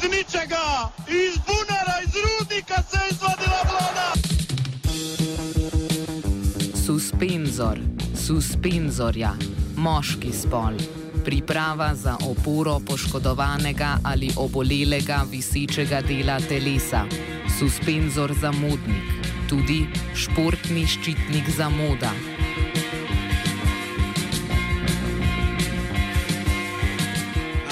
iz ničega, iz bunara, iz rudnika se je izvadila vlada. Suspenzor, suspenzorja, moški spol. Priprava za oporo poškodovanega ali obolelega visečega dela telesa. Suspenzor za modnik, tudi športni ščitnik za moda.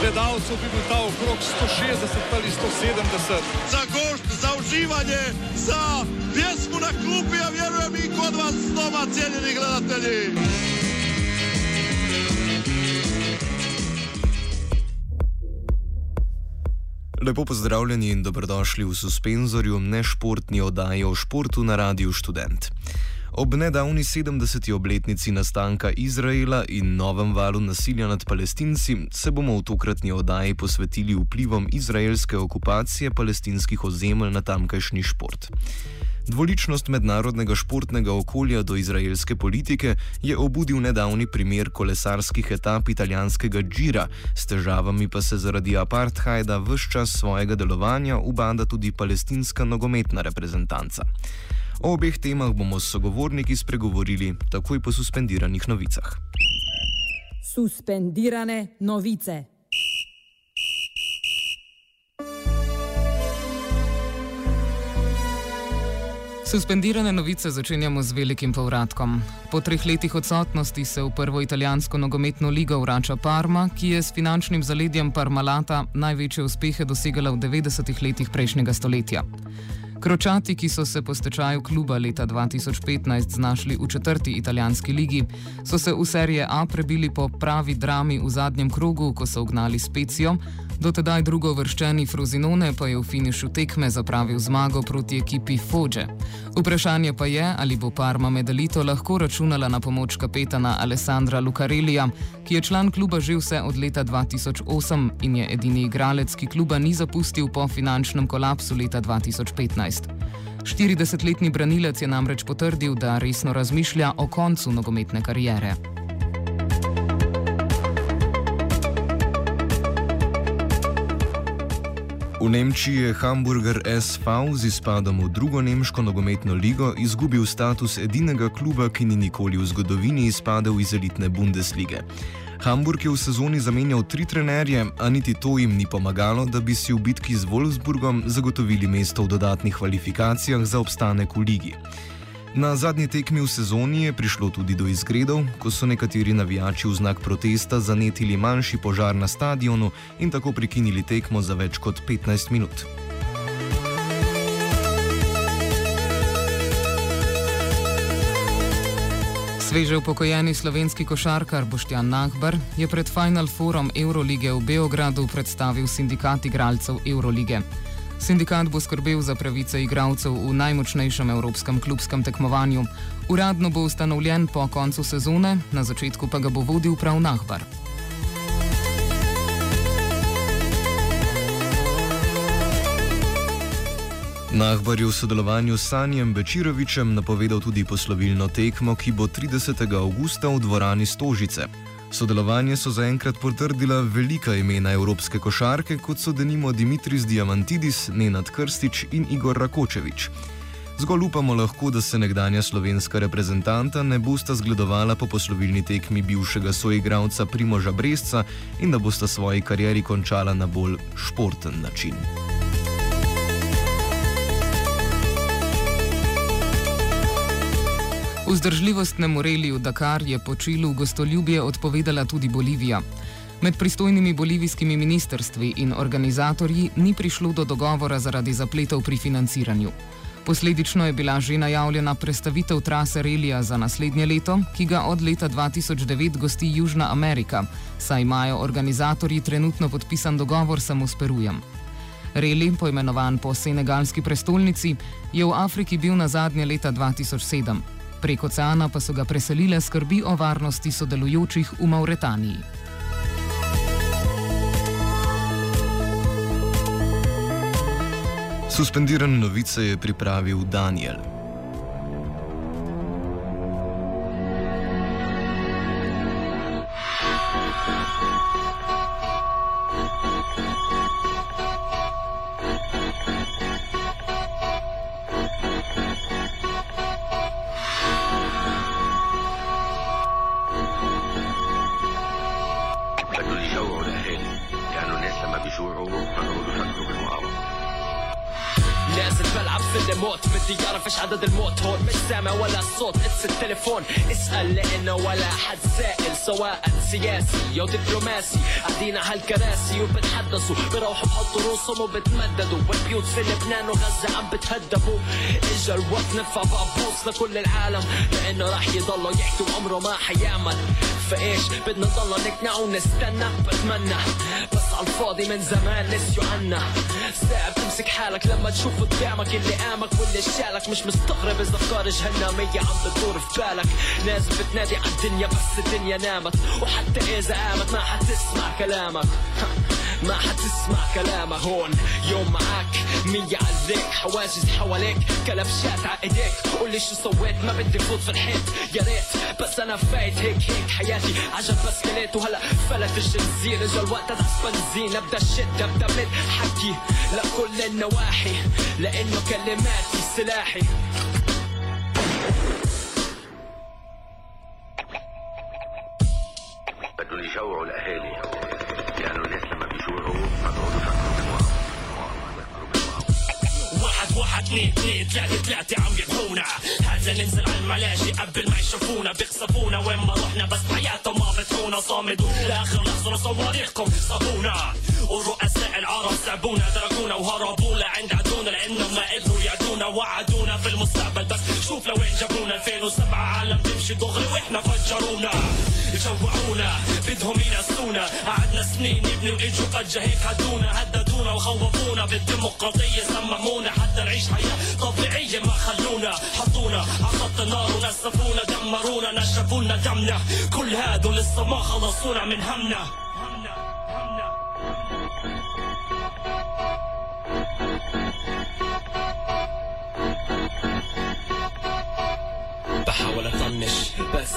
gledalcev, bi bil ta okrog 160 ali 170. Za gošt, za uživanje, za pjesmu na klubi, a vjerujem i kod vas doma, cijenjeni gledatelji. Lepo pozdravljeni in dobrodošli v suspenzorju nešportni oddaji o športu na Radiu Student. Ob nedavni 70. obletnici nastanka Izraela in novem valu nasilja nad palestinci se bomo v tokratni oddaji posvetili vplivom izraelske okupacije palestinskih ozemelj na tamkajšnji šport. Dvoličnost mednarodnega športnega okolja do izraelske politike je obudil nedavni primer kolesarskih etap italijanskega Džira, s težavami pa se zaradi apartheida v vse čas svojega delovanja ubada tudi palestinska nogometna reprezentanca. O obeh temah bomo s sogovorniki spregovorili takoj po suspendiranih novicah. Suspendirane novice. Suspendirane novice začenjamo z velikim povratkom. Po treh letih odsotnosti se v prvo italijansko nogometno ligo vrača Parma, ki je s finančnim zaledjem Parmalata največje uspehe dosegala v 90-ih letih prejšnjega stoletja. Kročati, ki so se po stečaju kluba leta 2015 znašli v četrti italijanski ligi, so se v serije A prebili po pravi drami v zadnjem krogu, ko so ugnali Specijo, dotedaj drugo vrščeni Frozinone pa je v finišu tekme zapravil zmago proti ekipi Foge. Vprašanje pa je, ali bo Parma medalito lahko računala na pomoč kapetana Alessandra Lucarelija, ki je član kluba že vse od leta 2008 in je edini igralec, ki kluba ni zapustil po finančnem kolapsu leta 2015. 40-letni branilec je namreč potrdil, da resno razmišlja o koncu nogometne karijere. V Nemčiji je Hamburger SV z izpadom v drugo nemško nogometno ligo izgubil status edinega kluba, ki ni nikoli v zgodovini izpadel iz elitne Bundeslige. Hamburg je v sezoni zamenjal tri trenerje, a niti to jim ni pomagalo, da bi si v bitki z Wolfsburgom zagotovili mesto v dodatnih kvalifikacijah za obstanek v ligi. Na zadnji tekmi v sezoni je prišlo tudi do izgredov, ko so nekateri navijači v znak protesta zanetili manjši požar na stadionu in tako prekinili tekmo za več kot 15 minut. Sveže upokojeni slovenski košarkar Boštjan Nahbar je pred Final Forum Eurolige v Beogradu predstavil sindikat igralcev Eurolige. Sindikat bo skrbel za pravice igralcev v najmočnejšem evropskem klubskem tekmovanju. Uradno bo ustanovljen po koncu sezone, na začetku pa ga bo vodil prav Nahbar. Nahbar je v sodelovanju s Sanjem Bečirovičem napovedal tudi poslovilno tekmo, ki bo 30. augusta v dvorani Stožice. Sodelovanje so zaenkrat potrdila velika imena evropske košarke, kot so denimo Dimitris Diamantidis, Nenad Krstič in Igor Rakočevič. Zgolj upamo lahko, da se nekdanja slovenska reprezentanta ne bosta zgledovala po poslovilni tekmi bivšega soigralca Primoža Bresca in da bosta svoji karieri končala na bolj športen način. Vzdržljivostnemu reliju Dakar je po čilu gostoljubje odpovedala tudi Bolivija. Med pristojnimi bolivijskimi ministrstvi in organizatorji ni prišlo do dogovora zaradi zapletov pri financiranju. Posledično je bila že najavljena prestavitev trase relija za naslednje leto, ki ga od leta 2009 gosti Južna Amerika, saj imajo organizatorji trenutno podpisan dogovor samo s Perujem. Reli, poimenovan po senegalski prestolnici, je v Afriki bil na zadnje leta 2007. Prek oceana pa so ga preselile skrbi o varnosti sodelujočih v Mauretaniji. Suspendirane novice je pripravil Daniel. التليفون اسأل لأنه ولا حد سائل سواء سياسي أو دبلوماسي. قاعدين على الكراسي وبتحدثوا. بروحوا بحطوا روسهم وبتمددوا. والبيوت في لبنان وغزة عم بتهدبوا. إجا الوقت نرفع بابوس لكل العالم. لأنه راح يضلوا يحكوا عمره ما حيعمل فإيش؟ بدنا نضل نقنع ونستنى. بتمنى. بس على الفاضي من زمان نسيوا عنا. صعب تمسك حالك لما تشوف قدامك اللي قامك واللي شالك. مش مستغرب إذا افكار جهنمية عم بتدور في بالك. نازل بتنادي على الدنيا بس الدنيا نامت. وحتى إذا قامت ما حتسمع كلامك. ما حتسمع كلامه هون يوم معاك مية عليك حواجز حواليك كلبشات على إيديك. قولي شو سويت؟ ما بدي فوت في الحيط. يا ريت بس أنا فايت هيك هيك حياتي. عجب بس كليت وهلا فلت الجنزير إجا الوقت ادعس بنزين الزين ابدا الشدة ابدا من حكي لكل النواحي لأنه كلماتي سلاحي بدون جوع الأهالي. اثنين اثنين ثلاثة ثلاثة عم يدفونا هذا ننزل على الملاجئ قبل ما يشوفونا بيقصفونا وين ما رحنا بس حياتهم ما بتخونا صامدون لاخر لحظة صواريخكم صابونا ورؤساء العرب سعبونا دركونا وهربوا لعند عدونا لانهم ما قدروا يعدونا وعدونا في المستقبل بس شوف لوين جابونا 2007 عالم تمشي دغري وإحنا فجرونا جوعونا بدهم ينسونا قعدنا سنين نبني واجوا فجأة هيك هدونا هددونا وخوفونا بالديمقراطية سممونا حتى نعيش طبيعية ما خلونا. حطونا. خط النار ونسفونا دمرونا نشفونا دمنا. كل هادو لسه ما خلصونا من همنا.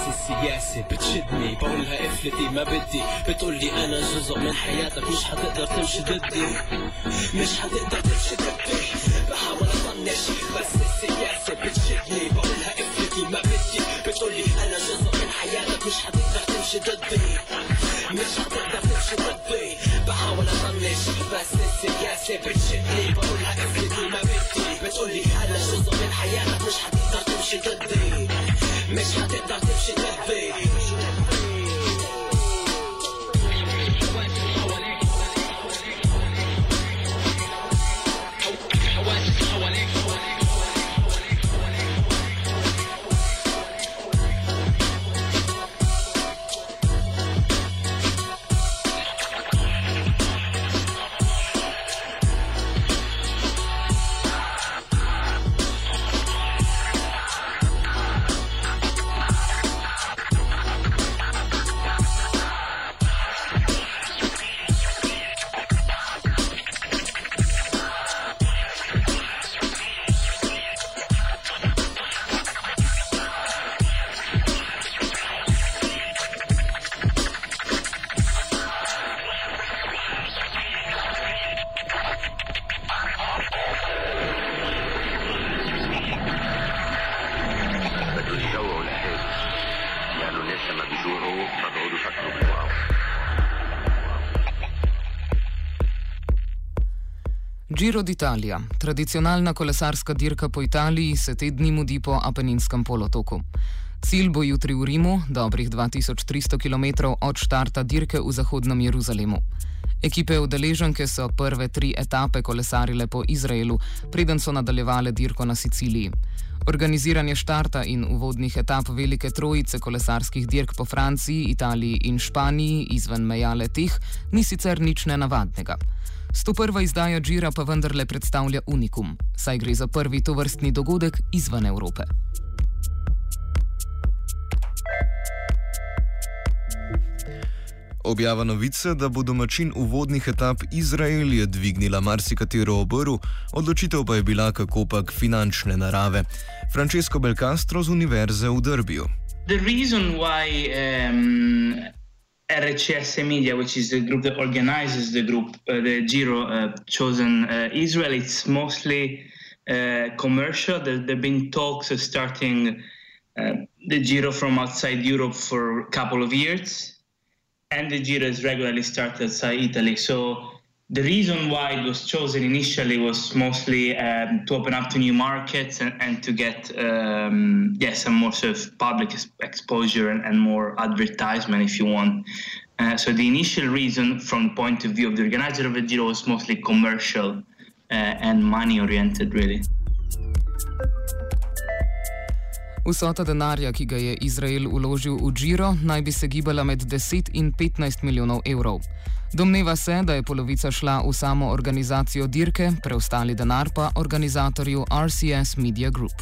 السياسة بتشدني. بقولها افلتي ما بدي. بتقولي أنا جزء من حياتك مش حتقدر تمشي ضدي. مش حتقدر تمشي ضدي. بحاول اطنش. بس السياسة بتشدني. بقولها افلتي ما بدي. بتقولي أنا جزء من حياتك مش حتقدر تمشي ضدي. مش حتقدر تمشي ضدي. بحاول اطنش. بس السياسة بتشدني. بقولها افلتي ما بدي. بتقولي Giro d'Italia, tradicionalna kolesarska dirka po Italiji, se te dni mudi po Apeninskem polotoku. Cilj bo jutri v Rimu, dobrih 2300 km od štarta dirke v Zahodnem Jeruzalemu. Ekipe udeleženke so prve tri etape kolesarile po Izraelu, preden so nadaljevale dirko na Siciliji. Organiziranje štarta in uvodnih etap velike trojice kolesarskih dirk po Franciji, Italiji in Španiji izven mejale teh ni sicer nič nenavadnega. 101. izdaja Džira pa vendarle predstavlja unikum, saj gre za prvi tovrstni dogodek izven Evrope. Objava novice, da bo domačin uvodnih etap Izrael, je dvignila marsikatero obrv, odločitev pa je bila kakopak finančne narave. Francesco Belcastro z Univerze v Drbiju. The reason why um, RHS Media, which is the group that organizes the group, uh, the Giro, uh, chosen uh, Israel, it's mostly uh, commercial. There have been talks of starting uh, the Giro from outside Europe for a couple of years and the Giro has regularly started outside Italy. So the reason why it was chosen initially was mostly um, to open up to new markets and, and to get um, yeah, some more sort of public exposure and, and more advertisement, if you want. Uh, so the initial reason, from the point of view of the organizer of the Giro, was mostly commercial uh, and money oriented, really. Vsota denarja, ki ga je Izrael uložil v Džiro, naj bi se gibala med 10 in 15 milijonov evrov. Domneva se, da je polovica šla v samo organizacijo dirke, preostali denar pa organizatorju RCS Media Group.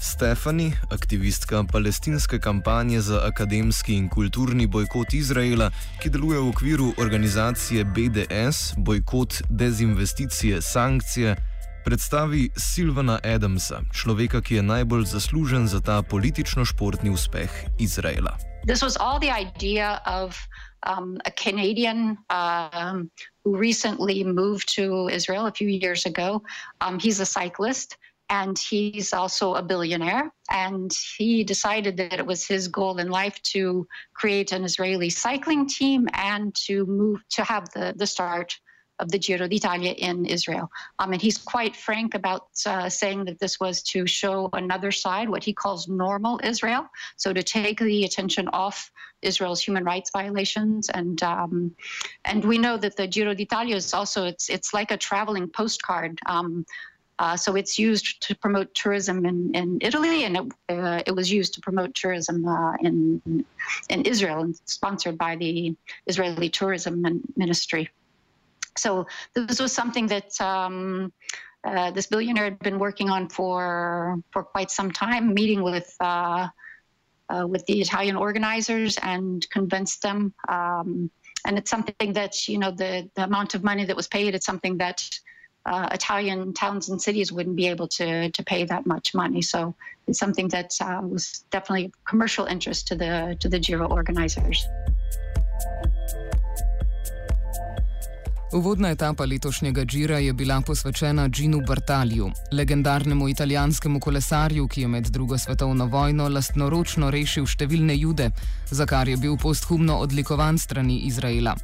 Stefani, aktivistka palestinske kampanje za akademski in kulturni bojkot Izraela, ki deluje v okviru organizacije BDS, bojkot, dezinvesticije, sankcije, predstavi Silvana Adamsa, človeka, ki je najbolj zaslužen za ta politično-športni uspeh Izraela. This was all the idea of um, a Canadian um, who recently moved to Israel a few years ago. Um, he's a cyclist. and he's also a billionaire. And he decided that it was his goal in life to create an Israeli cycling team and to move to have the the start of the Giro d'Italia in Israel. Um, and he's quite frank about uh, saying that this was to show another side, what he calls normal Israel. So to take the attention off Israel's human rights violations, and um, and we know that the Giro d'Italia is also it's it's like a traveling postcard. Um, uh, so it's used to promote tourism in, in Italy, and it, uh, it was used to promote tourism uh, in in Israel, and sponsored by the Israeli Tourism Ministry. So this was something that um, uh, this billionaire had been working on for for quite some time, meeting with. Uh, uh, with the Italian organizers and convinced them, um, and it's something that you know the the amount of money that was paid. It's something that uh, Italian towns and cities wouldn't be able to to pay that much money. So it's something that uh, was definitely commercial interest to the to the Giro organizers. Uvodna etapa letošnjega Džira je bila posvečena Ginu Bartaliju, legendarnemu italijanskemu kolesarju, ki je med drugo svetovno vojno lastnoročno rešil številne jude, za kar je bil posthumno odlikovan strani Izraela.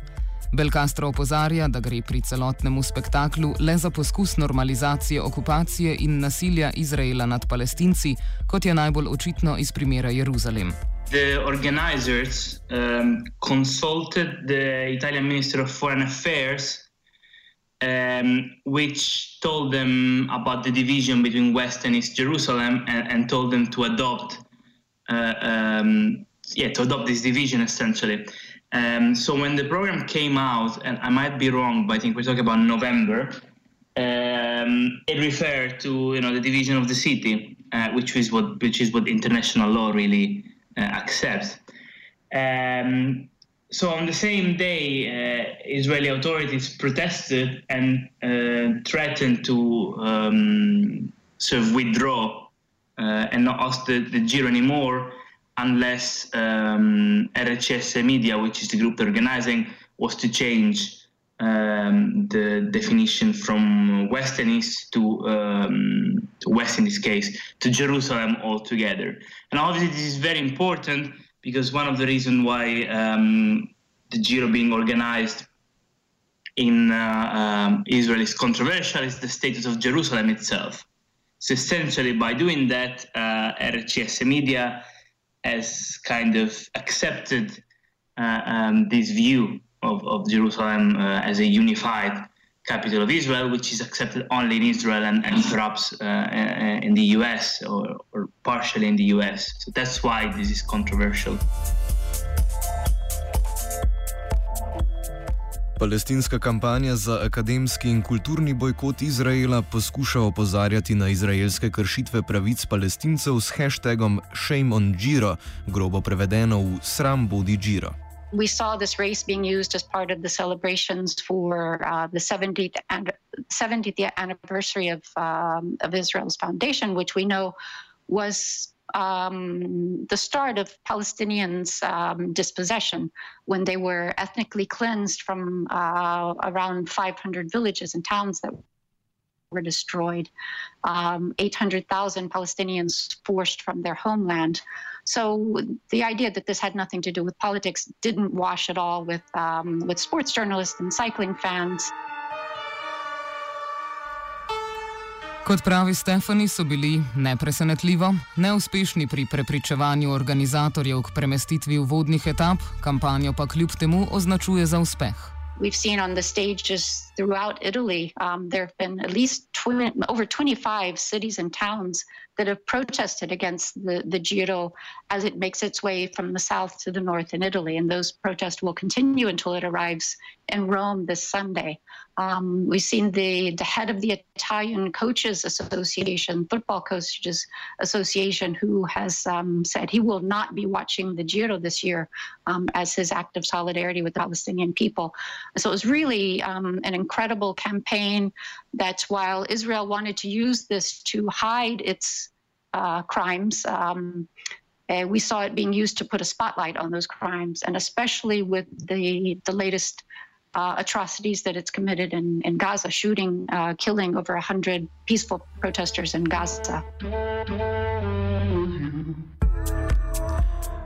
Belcastro opozarja, da gre pri celotnem spektaklu le za poskus normalizacije okupacije in nasilja Izraela nad palestinci, kot je najbolj očitno iz primera Jeruzalem. The organizers um, consulted the Italian Minister of Foreign Affairs, um, which told them about the division between West and East Jerusalem and, and told them to adopt, uh, um, yeah, to adopt this division essentially. Um, so when the program came out, and I might be wrong, but I think we're talking about November, um, it referred to you know the division of the city, uh, which is what which is what international law really accepts. Um, so on the same day, uh, Israeli authorities protested and uh, threatened to um, sort of withdraw uh, and not ask the, the Giro anymore unless um, RHS Media, which is the group organizing, was to change um, the definition from West and East to, um, West in this case, to Jerusalem altogether. And obviously, this is very important because one of the reasons why um, the Giro being organized in uh, um, Israel is controversial is the status of Jerusalem itself. So essentially, by doing that, uh, RCS Media has kind of accepted uh, um, this view of, of Jerusalem uh, as a unified capital of Israel, which is accepted only in Israel and, and perhaps uh, uh in the US or, or partially in the US. So that's why this is controversial. Palestinska kampanja za akademski in kulturni bojkot Izraela poskuša opozarjati na izraelske kršitve pravic palestincev s hashtagom Shame on Giro, grobo prevedeno v Sram bodi Giro. We saw this race being used as part of the celebrations for uh, the 70th, and 70th anniversary of, um, of Israel's foundation, which we know was um, the start of Palestinians' um, dispossession when they were ethnically cleansed from uh, around 500 villages and towns that were destroyed, um, 800,000 Palestinians forced from their homeland. So the idea that this had nothing to do with politics didn't wash at all with um, with sports journalists and cycling fans. Kot pravi Stefani, so bili nepresenetljivo neuspešni pri prepričevanju organizatorjev k premestitvi uvodnih etap, kampanjo pa kljub temu označuje za uspeh. We've seen on the stages throughout Italy, um, there have been at least tw- over 25 cities and towns that have protested against the, the Giro as it makes its way from the south to the north in Italy. And those protests will continue until it arrives in Rome this Sunday. Um, we've seen the, the head of the Italian Coaches Association, Football Coaches Association, who has um, said he will not be watching the Giro this year um, as his act of solidarity with the Palestinian people. So it was really um, an incredible campaign that while Israel wanted to use this to hide its uh, crimes, um, uh, we saw it being used to put a spotlight on those crimes, and especially with the the latest uh, atrocities that it's committed in, in Gaza, shooting, uh, killing over 100 peaceful protesters in Gaza.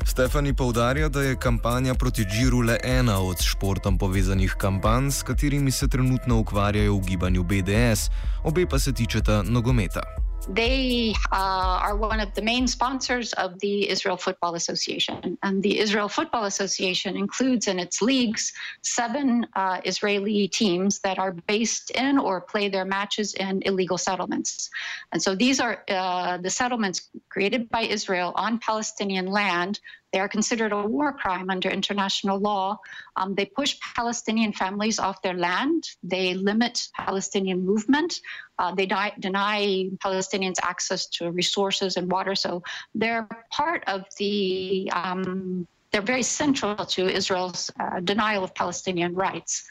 Stefani poudarja, da je kampanja proti Džiru le ena od športom povezanih kampanj, s katerimi se trenutno ukvarjajo v gibanju BDS, obe pa se tičeta nogometa. They uh, are one of the main sponsors of the Israel Football Association. And the Israel Football Association includes in its leagues seven uh, Israeli teams that are based in or play their matches in illegal settlements. And so these are uh, the settlements created by Israel on Palestinian land they are considered a war crime under international law. Um, they push Palestinian families off their land. They limit Palestinian movement. Uh, they deny Palestinians access to resources and water. So they're part of the, um, they're very central to Israel's uh, denial of Palestinian rights.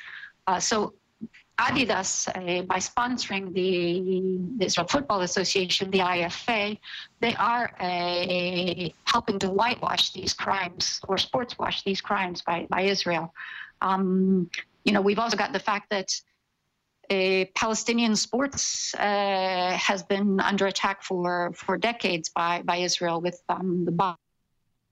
Uh, so Adidas, uh, by sponsoring the, the, Israel Football Association, the IFA, they are uh, helping to whitewash these crimes or sports wash these crimes by, by Israel. Um, you know, we've also got the fact that uh, Palestinian sports uh, has been under attack for, for decades by, by Israel with um, the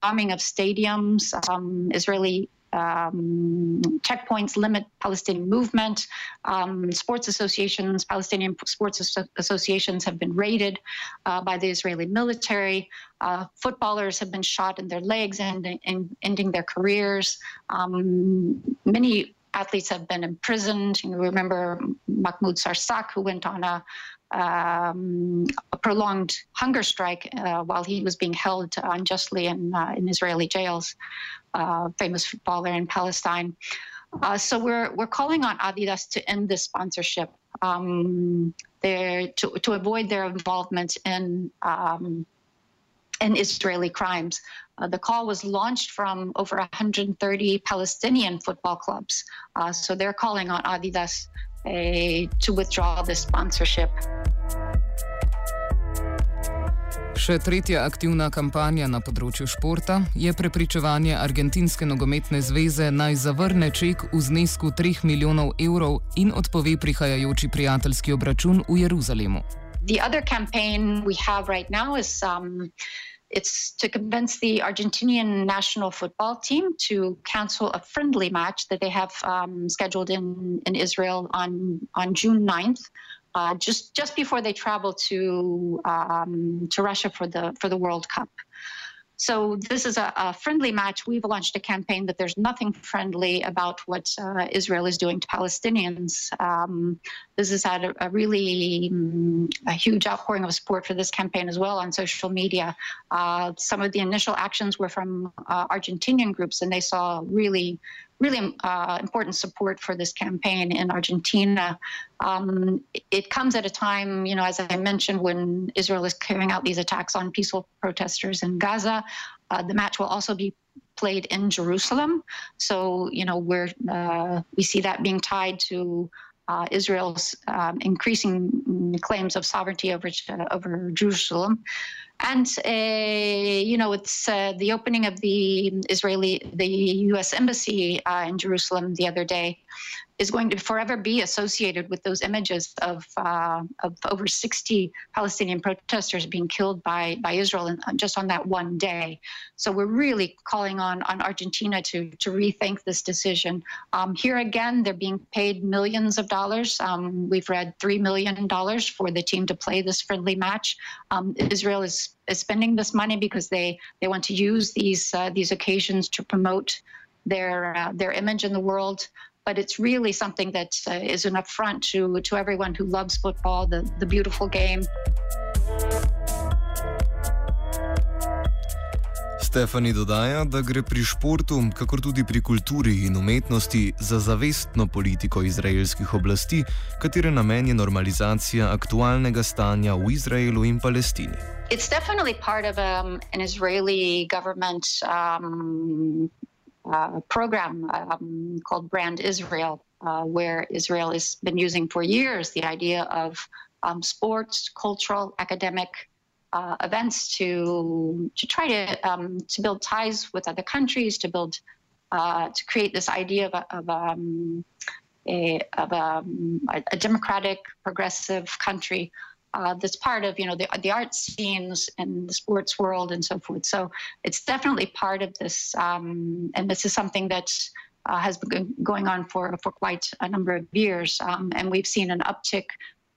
bombing of stadiums, um, Israeli um, checkpoints limit Palestinian movement. Um, sports associations, Palestinian sports associations have been raided uh, by the Israeli military. Uh, footballers have been shot in their legs and, and ending their careers. Um, many athletes have been imprisoned. You remember Mahmoud Sarsak, who went on a um, a prolonged hunger strike uh, while he was being held unjustly in, uh, in Israeli jails, uh, famous footballer in Palestine. Uh, so we're we're calling on Adidas to end this sponsorship, um, to to avoid their involvement in um, in Israeli crimes. Uh, the call was launched from over 130 Palestinian football clubs. Uh, so they're calling on Adidas uh, to withdraw this sponsorship. Še tretja aktivna kampanja na področju športa je prepričevanje Argentinske nogometne zveze naj zavrne ček v znesku 3 milijonov evrov in odpove prihajajoči prijateljski obračun v Jeruzalemu. The other campaign we have right now is um, It's to convince the Argentinian national football team to cancel a friendly match that they have um, scheduled in, in Israel on, on June 9th. Uh, just just before they travel to um, to Russia for the for the World Cup. So this is a, a, friendly match. We've launched a campaign that there's nothing friendly about what uh, Israel is doing to Palestinians. Um, this has had a, a really um, a huge outpouring of support for this campaign as well on social media. Uh, some of the initial actions were from uh, Argentinian groups, and they saw really really uh, important support for this campaign in Argentina. Um, it comes at a time, you know, as I mentioned, when Israel is carrying out these attacks on peaceful protesters in Gaza. Uh, the match will also be played in Jerusalem, so you know we're uh, we see that being tied to. Uh, Israel's um, increasing claims of sovereignty over uh, over Jerusalem, and uh, you know, it's uh, the opening of the Israeli, the U.S. embassy uh, in Jerusalem the other day is going to forever be associated with those images of uh, of over 60 Palestinian protesters being killed by by Israel in, just on that one day. So we're really calling on on Argentina to to rethink this decision. Um, here again, they're being paid millions of dollars. Um, we've read three million dollars for the team to play this friendly match. Um, Israel is is spending this money because they they want to use these uh, these occasions to promote their uh, their image in the world but it's really something that uh, is an affront to, to everyone who loves football, the, the beautiful game. Stefani dodaja, da gre pri športu, kakor tudi pri kulturi in umetnosti, za zavestno politiko izraelskih oblasti, katere namen je normalizacija aktualnega stanja v Izraelu in Palestini. It's definitely part of um, an Israeli government um, uh, program um, called Brand Israel, uh, where Israel has been using for years the idea of um, sports, cultural, academic uh, events to to try to um, to build ties with other countries, to build uh, to create this idea of, of um, a, of um, a, a democratic, progressive country uh, that's part of you know the the art scenes and the sports world and so forth. So it's definitely part of this, um, and this is something that uh, has been going on for for quite a number of years, um, and we've seen an uptick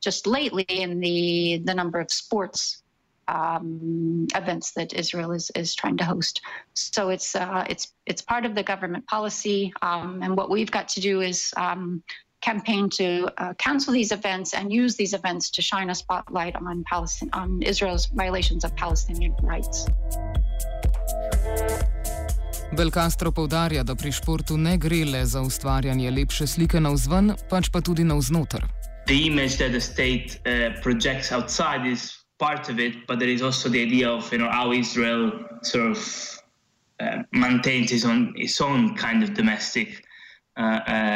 just lately in the the number of sports. Um, events that Israel is, is trying to host, so it's uh, it's it's part of the government policy, um, and what we've got to do is um, campaign to uh, cancel these events and use these events to shine a spotlight on Palestine, on Israel's violations of Palestinian rights. Belcastro povdarja, da pri športu ne gre le za ustvarjanje lepše slike na vzven, pač pa tudi na vznoter. The image that the state uh, projects outside is part of it, but there is also the idea of you know how Israel sort of uh, maintains its own its own kind of domestic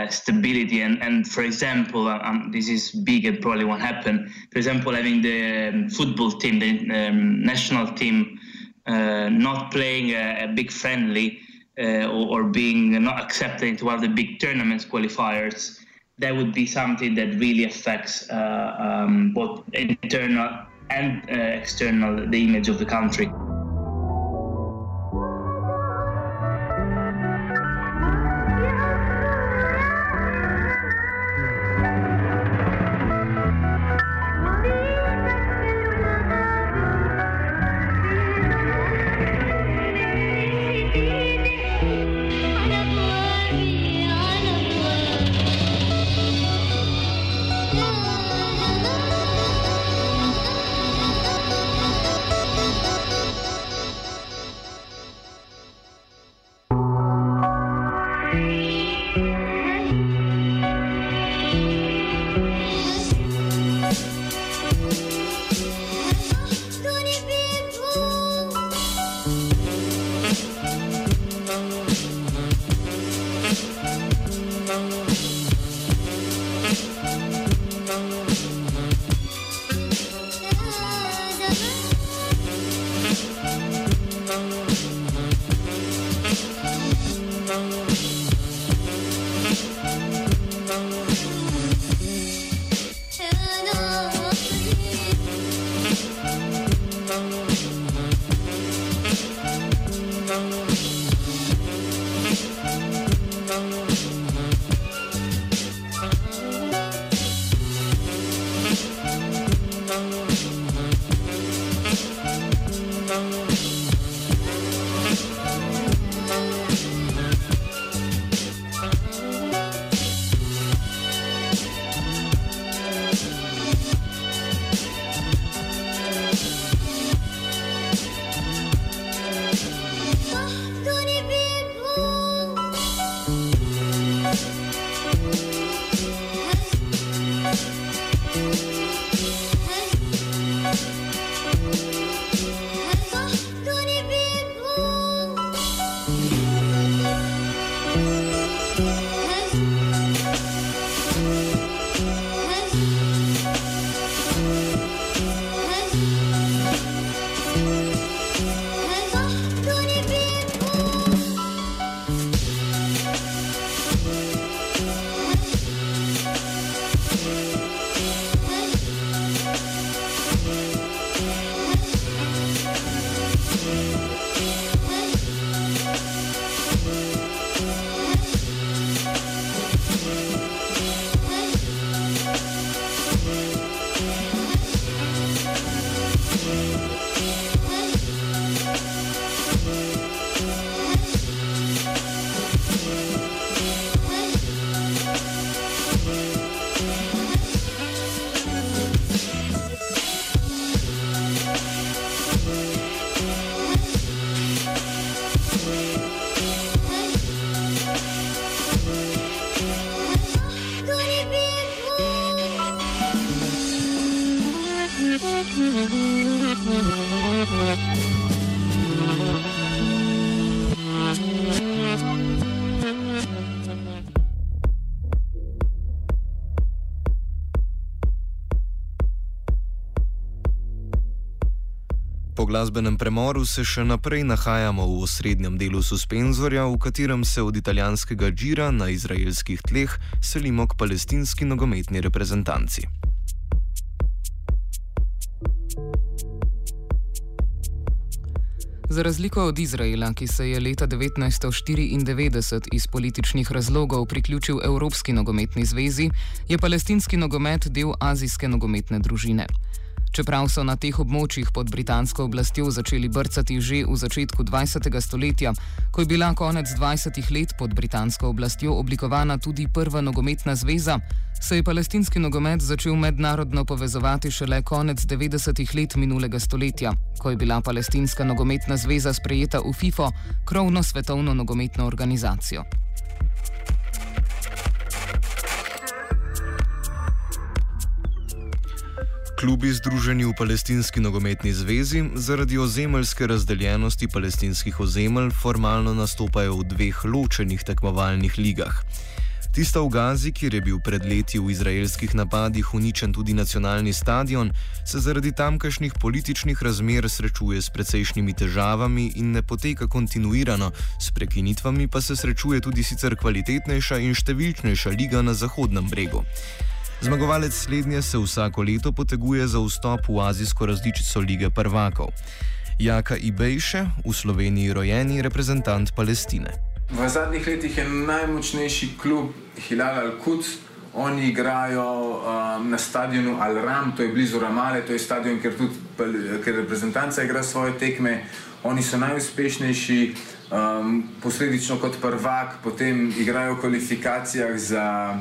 stability. And, and for example, uh, um, this is big and probably won't happen. For example, having the um, football team, the um, national team, uh, not playing a, a big friendly uh, or, or, being not accepted into one of the big tournaments qualifiers, that would be something that really affects uh, um, both internal and external the image of the country. Glasbenem premoru se še naprej nahajamo v osrednjem delu suspenzorja, v katerem se od italijanskega džira na izraelskih tleh selimo k palestinski nogometni reprezentanci. Za razliko od Izraela, ki se je leta 1994 iz političnih razlogov priključil Evropski nogometni zvezi, je palestinski nogomet del azijske nogometne družine. Čeprav so na teh območjih pod britansko oblastjo začeli brcati že v začetku 20. stoletja, ko je bila konec 20. let pod britansko oblastjo oblikovana tudi prva nogometna zveza, se je palestinski nogomet začel mednarodno povezovati šele konec 90. let minulega stoletja, ko je bila palestinska nogometna zveza sprejeta v FIFO, krovno svetovno nogometno organizacijo. Klubi združeni v Palestinski nogometni zvezi zaradi ozemeljske razdeljenosti palestinskih ozemelj formalno nastopajo v dveh ločenih tekmovalnih ligah. Tista v Gazi, kjer je bil pred leti v izraelskih napadih uničen tudi nacionalni stadion, se zaradi tamkajšnjih političnih razmer srečuje s precejšnjimi težavami in ne poteka kontinuirano, s prekinitvami pa se srečuje tudi sicer kvalitetnejša in številčnejša liga na Zahodnem bregu. Zmagovalec slednje se vsako leto poteguje za vstop v azijsko različico lige prvakov. Jaka Ibejše, v Sloveniji rojeni reprezentant Palestine. V zadnjih letih je najmočnejši klub Hilal Al-Quds. Oni igrajo um, na stadionu Al-Ram, to je blizu Ramale, to je stadion, kjer tudi kjer reprezentanca igra svoje tekme. Oni so najuspešnejši, um, posledično kot prvak, potem igrajo v kvalifikacijah za,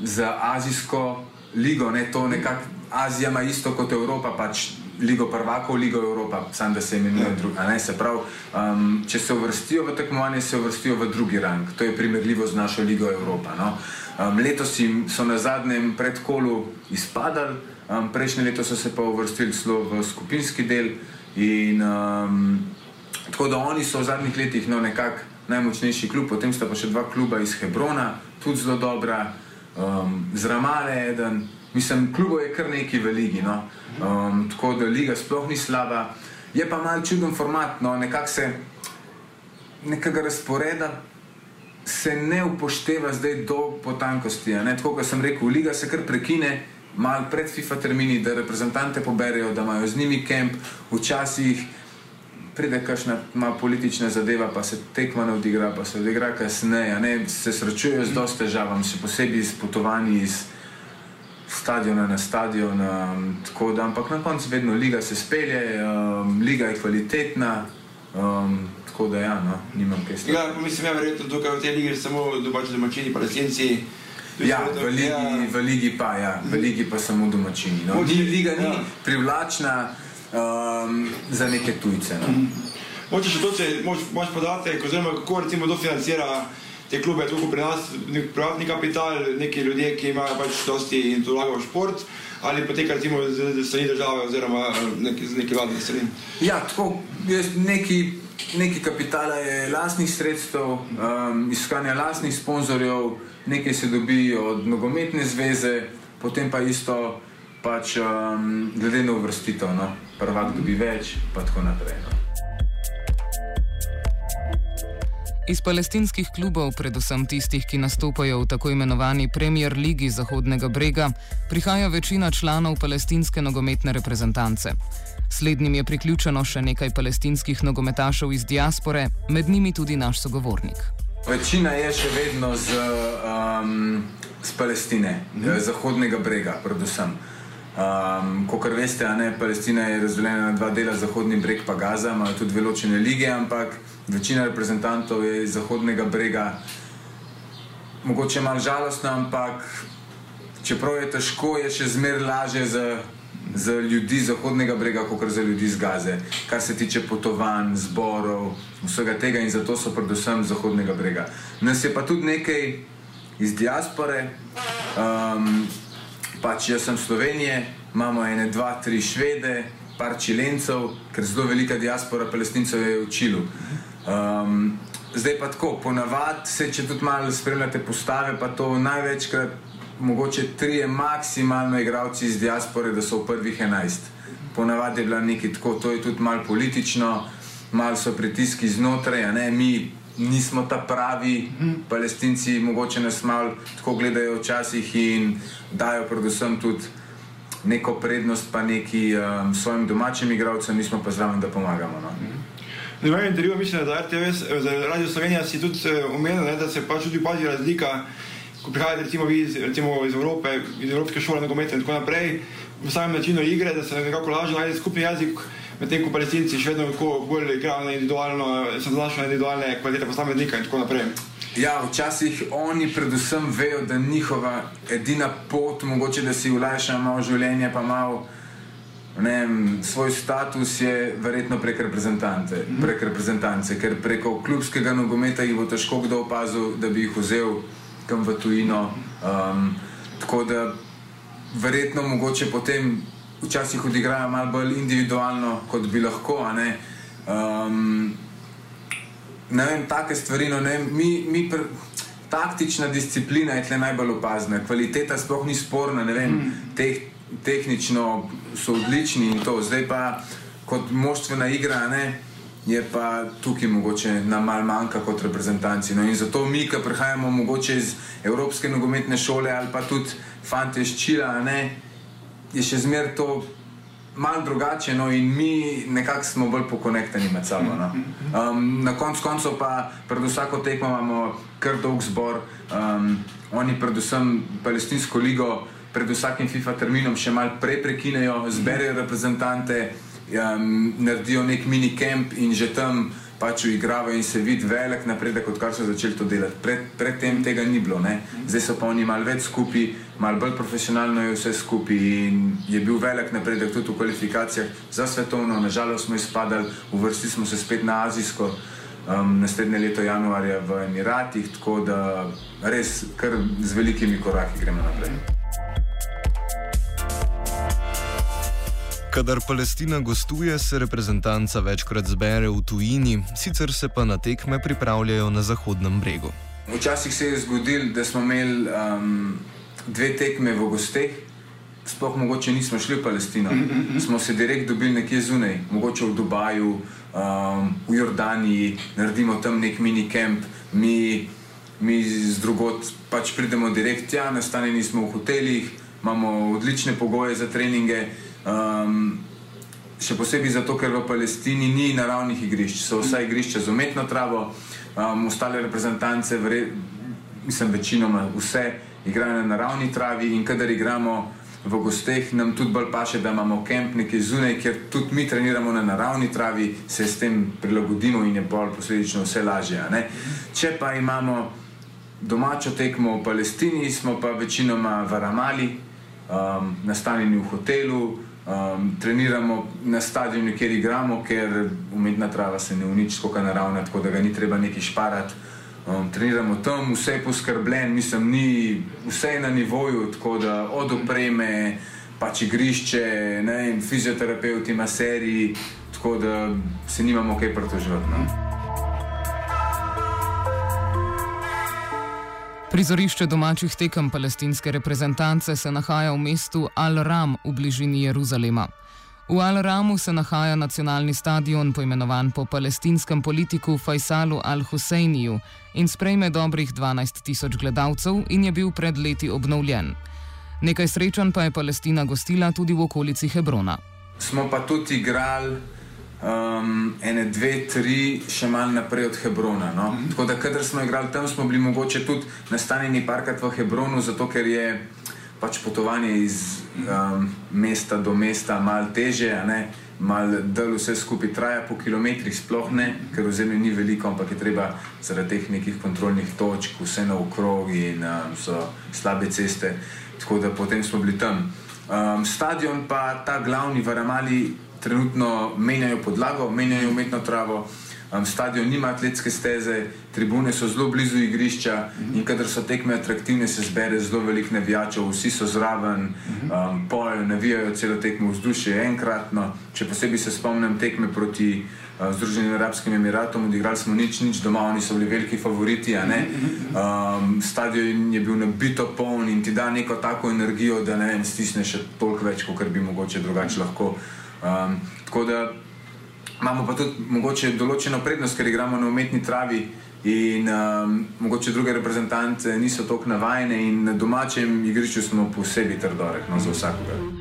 za Azijsko ligo. Ne, to nekako Azija ima isto kot Evropa, pač Ligo prvakov, Ligo Evropa, sam da se imenuje druga. Se pravi, um, če se uvrstijo v tekmovanje, se uvrstijo v drugi rang. To je primerljivo z našo Ligo Evropa. No? Um, letos so na zadnjem predkolu izpadali, um, prejšnje leto so se pa uvrstili celo v skupinski del. In, um, tako da oni so v zadnjih letih no, nekako najmočnejši klub, potem sta pa še dva kluba iz Hebrona, tudi zelo dobra, um, z Ramale eden. Mislim, klubo je kar neki v ligi, no? um, tako da liga sploh ni slaba. Je pa mal čuden format, no? nekako se nekega razporeda se ne upošteva zdaj do potankosti. Tako kot sem rekel, liga se kar prekine. Mal pred FIFA termini, da reprezentante poberijo, da imajo z njimi kemp, včasih pride kakšna politična zadeva, pa se tekma ne odigra, pa se odigra kasneje. Se srečujejo z dosta težavami, še posebej s potovanji iz stadiona na stadion. Um, da, ampak na koncu vedno liga se spelje, um, liga je kvalitetna. Um, tako da, ja, no, nimam kaj stvari. Ja, mislim, ja, je verjetno tukaj v tej ligi samo domači domačini, palestinci. Ja, v ligi, ja. v ligi pa, ja, v ligi pa samo domačini. No. Liga ni ja. privlačna um, za neke tujce. No. Moče še to, če imaš podatek, oziroma kako recimo to financira te klube, tukaj pri nas, nek privatni kapital, neki ljudje, ki imajo pač dosti in to vlagajo v šport, ali poteka recimo z strani države oziroma eh, neki, z neki vladne strani. Ja, tako, neki, neki kapitala je lastnih sredstev, um, iskanja lastnih sponzorjev, nekaj se dobi od nogometne zveze, potem pa isto pač um, glede na uvrstitev, no? Prvak dobi več, pa tako naprej. No? Iz palestinskih klubov, predvsem tistih, ki nastopajo v tako imenovani Premier Ligi Zahodnega brega, prihaja večina članov palestinske nogometne reprezentance. Slednjim je priključeno še nekaj palestinskih nogometašev iz diaspore, med njimi tudi naš sogovornik. Večina je še vedno z, um, z Palestine, mhm. Zahodnega brega, predvsem. Um, Kot veste, ne, Palestina je razdeljena na dva dela, Zahodni breg in Gaza, imajo tudi dve ločene lige, ampak večina reprezentantov je iz Zahodnega brega. Mogoče malo žalostno, ampak čeprav je težko, je še zmeraj lažje za, za ljudi Zahodnega brega, kot za ljudi iz Gaze, kar se tiče potovanj, zborov, vsega tega in zato so predvsem Zahodnega brega. Nas je pa tudi nekaj iz diaspore. Um, pač jaz sem Slovenije, imamo ene, dva, tri švede, par čilencev, ker zelo velika diaspora palestincev je v Čilu. Um, zdaj pa tako, ponavadi se, če tudi malo spremljate postave, pa to največkrat, mogoče tri, maksimalno igravci iz diaspore, da so v prvih enajst. Ponavadi je bila nekaj tako, to je tudi malo politično, malo so pritiski znotraj, a ne mi. Nismo ta pravi, palestinci, mogoče nas malo tako gledajo včasih in dajo, predvsem, tudi neko prednost, pa neki um, svojim domačim igravcem, mi smo pa zraven, da pomagamo. No. Na mojem intervjuju, mislim, da RTV, za Radio Slovenija si tudi omenil, da se pač tudi pazi razlika, ko prihajate recimo vi iz, recimo iz Evrope, iz Evropske šole, nogometa in tako naprej, v samem načinu igre, da se nekako lažje najde skupni jezik, medtem ko palestinci še vedno tako bolj igrajo na individualno, se zanašajo na individualne kvalitete posameznika in tako naprej. Ja, včasih oni predvsem vejo, da njihova edina pot, mogoče da si ulajšajo malo življenje, pa malo vem, svoj status je verjetno prek reprezentance, mm -hmm. prek reprezentance, ker preko klubskega nogometa jih bo težko kdo opazil, da bi jih vzel kam v tujino. Um, tako da verjetno mogoče potem včasih odigrajo malo bolj individualno, kot bi lahko. Ne? Um, ne vem, take stvari, no, ne vem, mi, mi pr, taktična disciplina je tle najbolj opazna, kvaliteta sploh ni sporna, ne vem, mm. teh tehnično so odlični in to. Zdaj pa kot moštvena igra, ne, je pa tukaj mogoče nam mal manjka kot reprezentanci. No, in zato mi, ki prihajamo mogoče iz Evropske nogometne šole ali pa tudi fante iz Čila, ne, je še zmer to. Malo drugače, no, in mi nekako smo bolj pokonektani med sabo. No. Um, na koncu koncev pa pred vsako tekmo imamo kar dolg zbor, um, oni predvsem palestinsko ligo pred vsakim FIFA terminom še malo prej prekinejo, zberejo reprezentante, um, naredijo nek mini camp in že tam pač uigravajo in se vidi velik napredek, odkar so začeli to delati. Pred, predtem tega ni bilo, ne? zdaj so pa oni malo več skupaj, malo bolj profesionalno je vse skupaj in je bil velik napredek tudi v kvalifikacijah za svetovno. Nažalost smo izpadali, uvrstili smo se spet na azijsko. Um, naslednje leto, januarja, v Emiratih, tako da res kar z velikimi koraki gremo naprej. Kadar Palestina gostuje, se reprezentanca večkrat zbere v tujini, sicer se pa na tekme pripravljajo na Zahodnem bregu. Včasih se je zgodilo, da smo imeli um, dve tekme v gosteh, sploh mogoče nismo šli v Palestino. Mm -hmm. Smo se direkt dobili nekje zunaj, mogoče v Dubaju, um, v Jordaniji, naredimo tam nek mini kamp. Mi, mi z drugot pač pridemo direkt tja, nastanjeni smo v hotelih, imamo odlične pogoje za treninge. Um, še posebej zato, ker v Palestini ni naravnih igrišč, so vsa igrišča z umetno travo, um, ostale reprezentance, vre, mislim, večinoma vse igrajo na naravni travi in kadar igramo v gosteh, nam tudi bolj paše, da imamo kamp nekaj zunaj, ker tudi mi treniramo na naravni travi, se s tem prilagodimo in je bolj posledično vse lažje. Če pa imamo domačo tekmo v Palestini, smo pa večinoma v Ramali, um, nastanjeni v hotelu. Um, treniramo na stadionu, kjer igramo, ker umetna trava se ne uniči, tako naravna, tako da ga ni treba neki šparati. Um, treniramo tam, vse je poskrbljeno, mislim, ni vse na nivoju, tako da od opreme, pač igrišče, ne fizioterapeuti, maseriji, tako da se nimamo kaj pritoževati. No? Prizorišče domačih tekem palestinske reprezentance se nahaja v mestu Al-Ram v bližini Jeruzalema. V Al-Ramu se nahaja nacionalni stadion, poimenovan po palestinskem politiku Faisalu al-Husejniju in sprejme dobrih 12 tisoč gledalcev in je bil pred leti obnovljen. Nekaj srečanj pa je Palestina gostila tudi v okolici Hebrona. Smo pa tudi igrali um, ene, dve, tri, še malo naprej od Hebrona. No? Mm -hmm. Tako da, kader smo igrali tam, smo bili mogoče tudi nastanjeni parkrat v Hebronu, zato ker je pač potovanje iz um, mesta do mesta malo teže. Mal del vse skupaj traja po kilometrih, sploh ne, ker v zemlji ni veliko, ampak je treba zaradi teh nekih kontrolnih točk, vse na okrogi in um, so slabe ceste. Tako da potem smo bili tam. Um, stadion pa ta glavni v Ramali trenutno menjajo podlago, menjajo umetno travo. Um, stadion nima atletske steze, tribune so zelo blizu igrišča in kadar so tekme atraktivne, se zbere zelo veliko navijačev, vsi so zraven, um, pojejo, navijajo celo tekmo vzdušje enkratno. Še posebej se spomnim tekme proti uh, Združenim arabskim emiratom, odigrali smo nič, nič doma, oni so bili veliki favoriti. Um, stadion je bil nabito poln in ti da neko tako energijo, da ne vem, stisneš še toliko več, kot bi mogoče drugače lahko. Um, tako da imamo pa tudi mogoče določeno prednost, ker igramo na umetni travi. In um, mogoče druge reprezentante niso tako navajene, in na domačem igrišču smo posebej trdorek no, za vsakogar.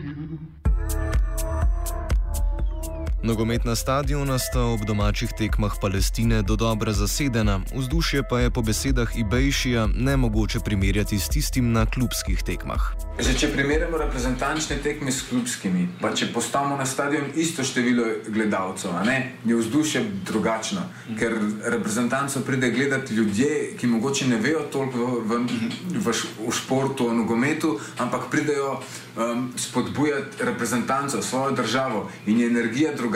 Nogometna stadiona sta ob domačih tekmah Palestine do dobra zasedena, vzdušje pa je po besedah Ibejšija ne mogoče primerjati s tistim na klubskih tekmah. Že če primerjamo reprezentančne tekme s klubskimi, pa če postavimo na stadion isto število gledalcev, je vzdušje drugačno, ker reprezentanco pride gledati ljudje, ki mogoče ne vejo toliko v, v, v, v športu, v nogometu, ampak pridejo um, spodbujati reprezentanco, svojo državo in je energija drugačna.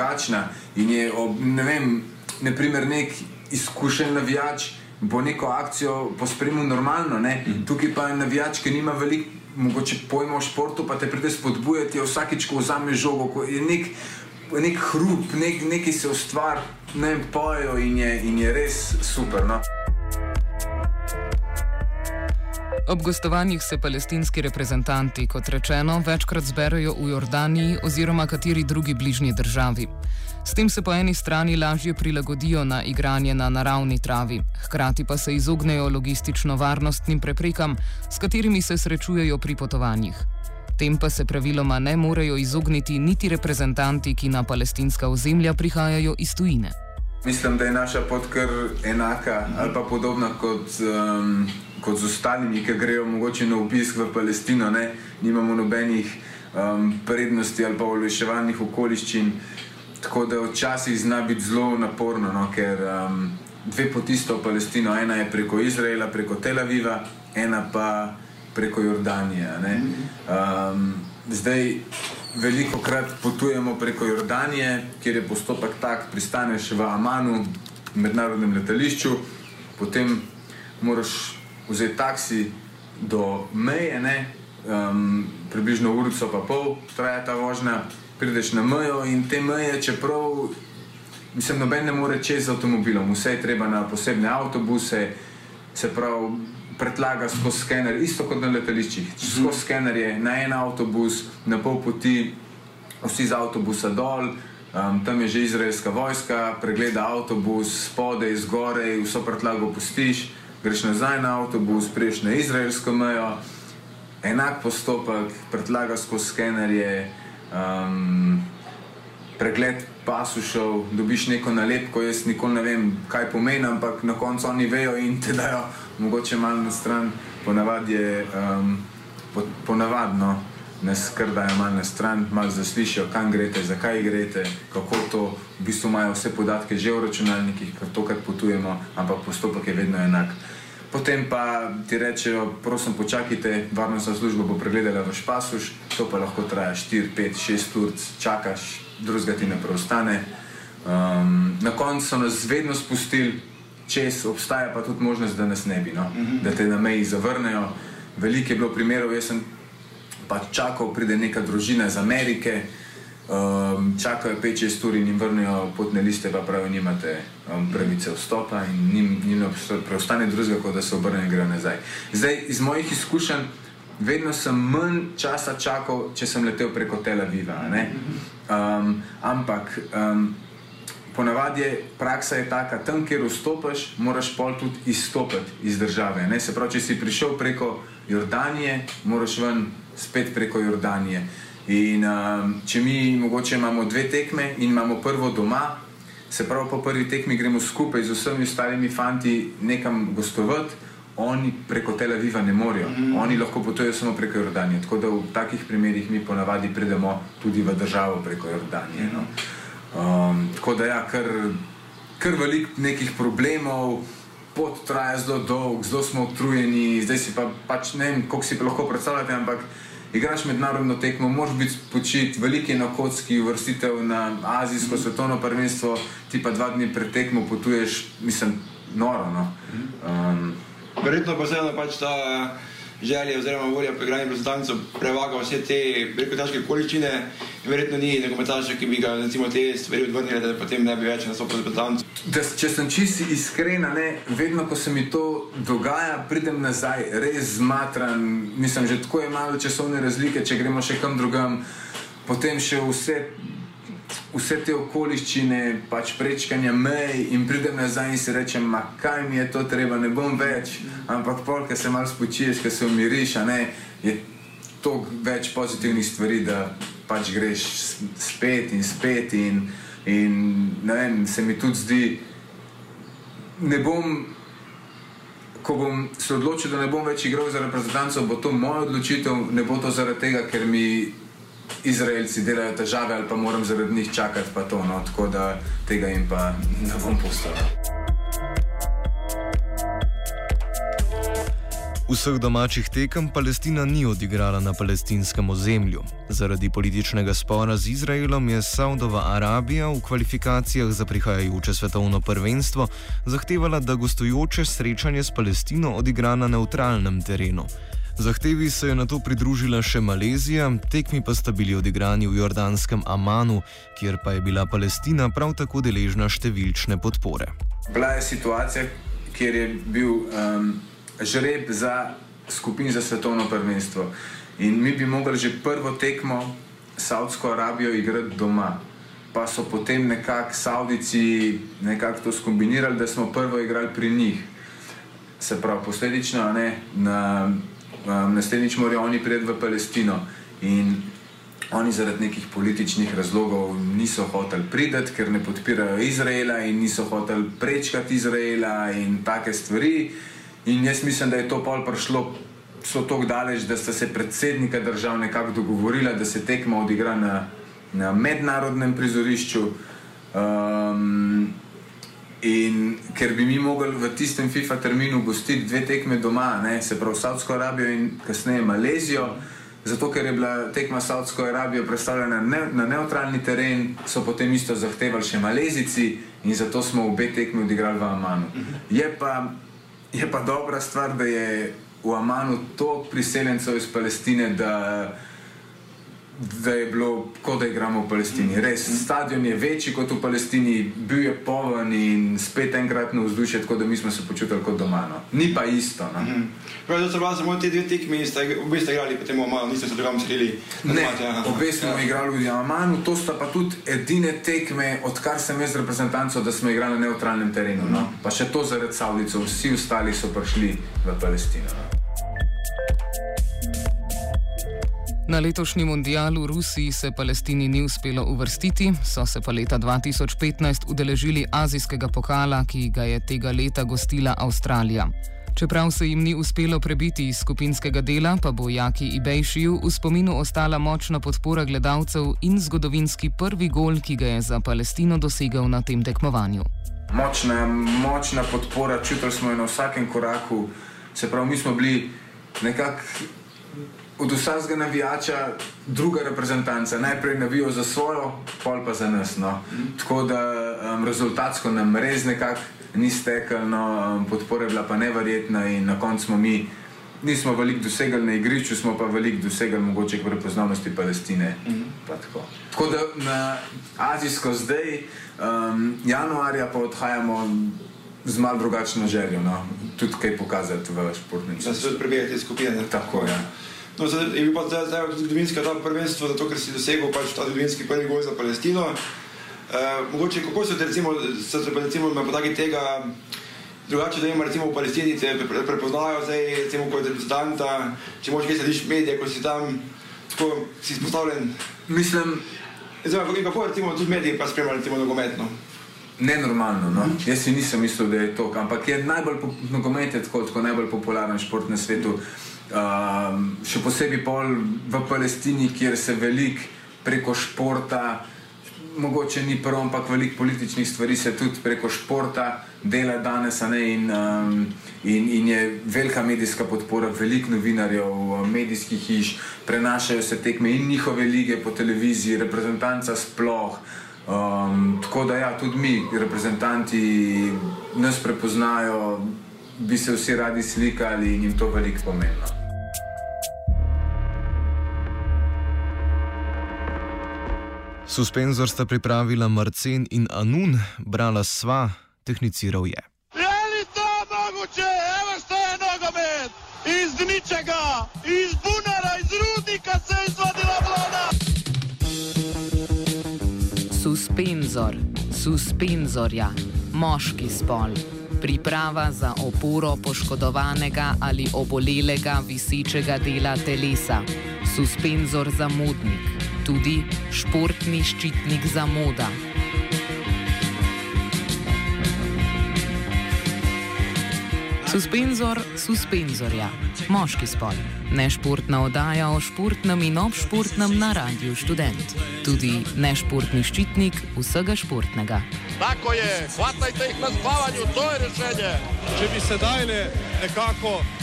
In je, ob, ne vem, naprimer, nek izkušen navijač bo neko akcijo pospremil normalno, ne? Mhm. tukaj pa je navijač, ki nima veliko. Mogoče pojmo o športu, pa te pride spodbujati, vsakič, ko vzameš žogo, ko je nek, nek hrup, nek, nekaj se ustvari, ne pojejo in, in je res super. No? Ob gostovanjih se palestinski reprezentanti, kot rečeno, večkrat zberajo v Jordaniji oziroma kateri drugi bližnji državi. S tem se po eni strani lažje prilagodijo na igranje na naravni travi, hkrati pa se izognejo logistično-varnostnim preprekam, s katerimi se srečujejo pri potovanjih. Tem pa se praviloma ne morejo izogniti niti reprezentanti, ki na palestinska ozemlja prihajajo iz tujine. Mislim, da je naša pot kar enaka ali pa podobna kot, um, kot z ostalimi, ki grejo mogoče na obisk v Palestino. Ne? Nimamo nobenih um, prednosti ali pa olajševalnih okoliščin. Tako da včasih zna biti zelo naporno, no? ker um, dve poti sta v Palestino. Ena je preko Izraela, preko Tel Aviva, ena pa preko Jordanije. Um, zdaj veliko krat potujemo preko Jordanije, kjer je postopek tak, pristaneš v Amanu, mednarodnem letališču, potem moraš vzeti taksi do meje, um, približno urico pa pol traja ta vožnja, prideš na mejo in te meje, čeprav mislim, noben ne more čez z avtomobilom, vse je treba na posebne avtobuse, se pravi pretlaga skozi skener, isto kot na letališčih. Skozi mhm. skener je na en avtobus, na pol poti, vsi z avtobusa dol, um, tam je že izraelska vojska, pregleda avtobus, spode, zgore, vso pretlago pustiš, greš nazaj na avtobus, priješ na izraelsko mejo, enak postopek, pretlaga skozi skener je. Um, Pregled pasušov, dobiš neko nalepko, jaz nikoli ne vem, kaj pomeni, ampak na koncu oni vejo in te dajo mogoče malo na stran, ponavadi je um, po, ponavadno, ne skrdajo malo na stran, malo zaslišijo, kam greste, zakaj greste, kako to, v bistvu imajo vse podatke že v računalnikih, ker to, kar potujemo, ampak postopek je vedno enak. Potem pa ti rečejo, prosim, počakajte, varnostna služba bo pregledala vaš pasuš, to pa lahko traja 4, 5, 6 ur, čakaš, drugega ti ne preostane. Um, na koncu so nas vedno spustili, čez, obstaja pa tudi možnost, da nas ne bi, no? mhm. -huh. da te na meji zavrnejo. Veliko je bilo primerov, jaz sem pač čakal, pride neka družina iz Amerike, um, čakajo 5-6 ur in jim vrnejo potne liste, pa pravijo, nimate um, pravice vstopa in njim, njim preostane drugega, kot da se obrnejo in grejo nazaj. Zdaj, iz mojih izkušenj, vedno sem manj časa čakal, če sem letel preko Tel Aviva. Um, ampak um, ponavadi je praksa je taka, tam, kjer vstopiš, moraš pol tudi izstopiti iz države. Ne? Se pravi, če si prišel preko Jordanije, moraš ven spet preko Jordanije. In um, če mi mogoče imamo dve tekme in imamo prvo doma, se pravi, po prvi tekmi gremo skupaj z vsemi ostalimi fanti nekam gostovati. Oni preko Tel Aviva ne morejo, mm. oni lahko potujejo samo preko Jordanije. Tako da v takih primerih mi ponavadi pridemo tudi v državo preko Jordanije. No. Mm. Um, tako da je ja, kar, kar veliko nekih problemov, pot traja zelo dolgo, zelo smo utrujeni, zdaj si pa pač ne vem, kako si pa lahko predstavljate, ampak igraš mednarodno tekmo, moraš biti počit, veliki na kocki, uvrstitev na azijsko svetovno prvenstvo, ti pa dva dni pred tekmo potuješ, mislim, noro. No? Um, Verjetno pa vseeno pač ta želja oziroma volja po igranju reprezentancev prevaga vse te veliko težke količine in verjetno ni nekometaša, ki bi ga recimo te stvari odvrnili, da potem ne bi več na sopo reprezentancev. Da, če sem čisti iskren, ne, vedno ko se mi to dogaja, pridem nazaj, res zmatran. Mislim, že tako je malo časovne razlike, če gremo še kam drugam. Potem še vse vse te okoliščine, pač prečkanja mej in pridem nazaj in si rečem, ma kaj mi je to treba, ne bom več. Ampak pol, ki se malo spočiješ, ki se umiriš, ne, je toliko več pozitivnih stvari, da pač greš spet in spet in, in ne vem, se mi tudi zdi, ne bom. Ko bom se odločil, da ne bom več igral za reprezentanco, bo to moja odločitev, ne bo to zaradi tega, ker mi Izraelci delajo težave ali pa moram zaradi njih čakati, pa to, no, tako da tega jim pa ne bom postavil. Vseh domačih tekem Palestina ni odigrala na palestinskem ozemlju. Zaradi političnega spora z Izraelom je Saudova Arabija v kvalifikacijah za prihajajoče svetovno prvenstvo zahtevala, da gostujoče srečanje s Palestino odigra na neutralnem terenu. Zahtevi se je na to pridružila še Malezija, tekmi pa sta bili odigrani v jordanskem Amanu, kjer pa je bila Palestina prav tako deležna številčne podpore. Bila je situacija, kjer je bil um, žreb za skupin za svetovno prvenstvo. In mi bi mogli že prvo tekmo Saudsko Arabijo igrati doma. Pa so potem nekako Saudici nekako to skombinirali, da smo prvo igrali pri njih. Se pravi, posledično ne, na um, naslednjič morajo oni priti v Palestino. In oni zaradi nekih političnih razlogov niso hoteli priti, ker ne podpirajo Izraela in niso hoteli prečkati Izraela in take stvari. In jaz mislim, da je to pol prišlo so tako daleč, da sta se predsednika držav nekako dogovorila, da se tekma odigra na, na mednarodnem prizorišču. Um, In ker bi mi mogli v tistem FIFA terminu gostiti dve tekme doma, ne, se pravi Saudsko Arabijo in kasneje Malezijo, zato ker je bila tekma Saudsko Arabijo predstavljena ne, na neutralni teren, so potem isto zahtevali še Malezici in zato smo obe tekmi odigrali v Amanu. Je pa, je pa dobra stvar, da je v Amanu toliko priseljencev iz Palestine, da da je bilo, kot da igramo v Palestini. Res, stadion je večji kot v Palestini, bil je poln in spet enkrat na vzdušje, tako da mi smo se počutili kot doma. No. Ni pa isto. No. Mhm. Pravi, da so vas samo te dve tekmi, obe ste igrali, potem v Amanu, niste se drugam selili. Ne, obe smo ja. igrali v Amanu, to sta pa tudi edine tekme, odkar sem jaz reprezentanco, da smo igrali na neutralnem terenu. No. Pa še to zaradi Saudicov, vsi ostali so prišli v Palestino. No. Na letošnji mundial v Rusiji se Palestini ni uspelo uvrstiti, so se pa leta 2015 udeležili azijskega pokala, ki ga je tega leta gostila Avstralija. Čeprav se jim ni uspelo prebiti iz skupinskega dela, pa bo Jaki Ibejšiju v spominu ostala močna podpora gledalcev in zgodovinski prvi gol, ki ga je za Palestino dosegel na tem tekmovanju. Močna, močna podpora, čutili smo jo na vsakem koraku, se pravi, mi smo bili nekako od vsakega navijača druga reprezentanca. Najprej navijo za svojo, pol pa za nas. No. Mm. Tako da um, rezultatsko nam res nekako ni stekel, no, um, podpora je bila pa neverjetna in na koncu smo mi. Nismo veliko dosegali na igrišču, smo pa veliko dosegali mogoče v prepoznavnosti Palestine. Mm -hmm. tako. tako da na Azijsko zdaj, um, januarja pa odhajamo z malo drugačno željo, no? tudi kaj pokazati v športnem svetu. Da se tudi prebijete skupine. Tako je. Ja. No, zdaj, je bil pa zdaj, zdaj zgodovinski ta prvenstvo, zato ker si dosegel pač ta zgodovinski prvi gol za Palestino. E, mogoče kako se te recimo, se te recimo na podlagi tega drugače, da ima recimo v Palestini te prepoznajo zdaj recimo kot reprezentanta, če možeš kaj slediš medije, ko si tam, tako si izpostavljen. Mislim, zdaj, kako, kako recimo tudi mediji pa spremljajo recimo nogometno. Nenormalno, no? jaz si nisem mislil, da je to, ampak je najbolj nogomet je tako, tako najbolj popularen šport na svetu. Mm. Um, še posebej pol v Palestini, kjer se veliko preko športa mogoče ni prvo, ampak veliko političnih stvari se tudi preko športa dela danes, in, um, in, in je velika medijska podpora, veliko novinarjev, medijskih hiš, prenašajo se tekme in njihove lige po televiziji, reprezentanca sploh. Um, tako da, ja, tudi mi, reprezentanti, nas prepoznajo, bi se vsi radi slikali in jim to veliko pomeni. Suspenzor sta pripravila Marcen in Anun, brala sva, tehniciral je. Je li to mogoče? Evo što je nogomet! Iz ničega, iz bunara, iz rudnika se je izvadila vlada! Suspenzor, suspenzorja, moški spol. Priprava za oporo poškodovanega ali obolelega visečega dela telesa. Suspenzor za modnik tudi športni ščitnik za moda. Suspenzor suspenzorja, moški spol, nešportna oddaja o športnem in obšportnem na Radiu Student, tudi nešportni ščitnik vsega športnega. Tako je, hvatajte jih na spavanju, to je rešenje. Če bi sedaj nekako eh,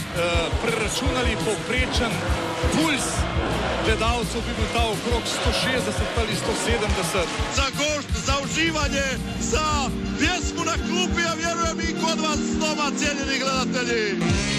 preračunali povprečen puls gledalcev bi bil ta okrog 160 ali 170. Za gošt, za uživanje, za pjesmu na klupi, a vjerujem i kod vas doma, cijenjeni gledatelji.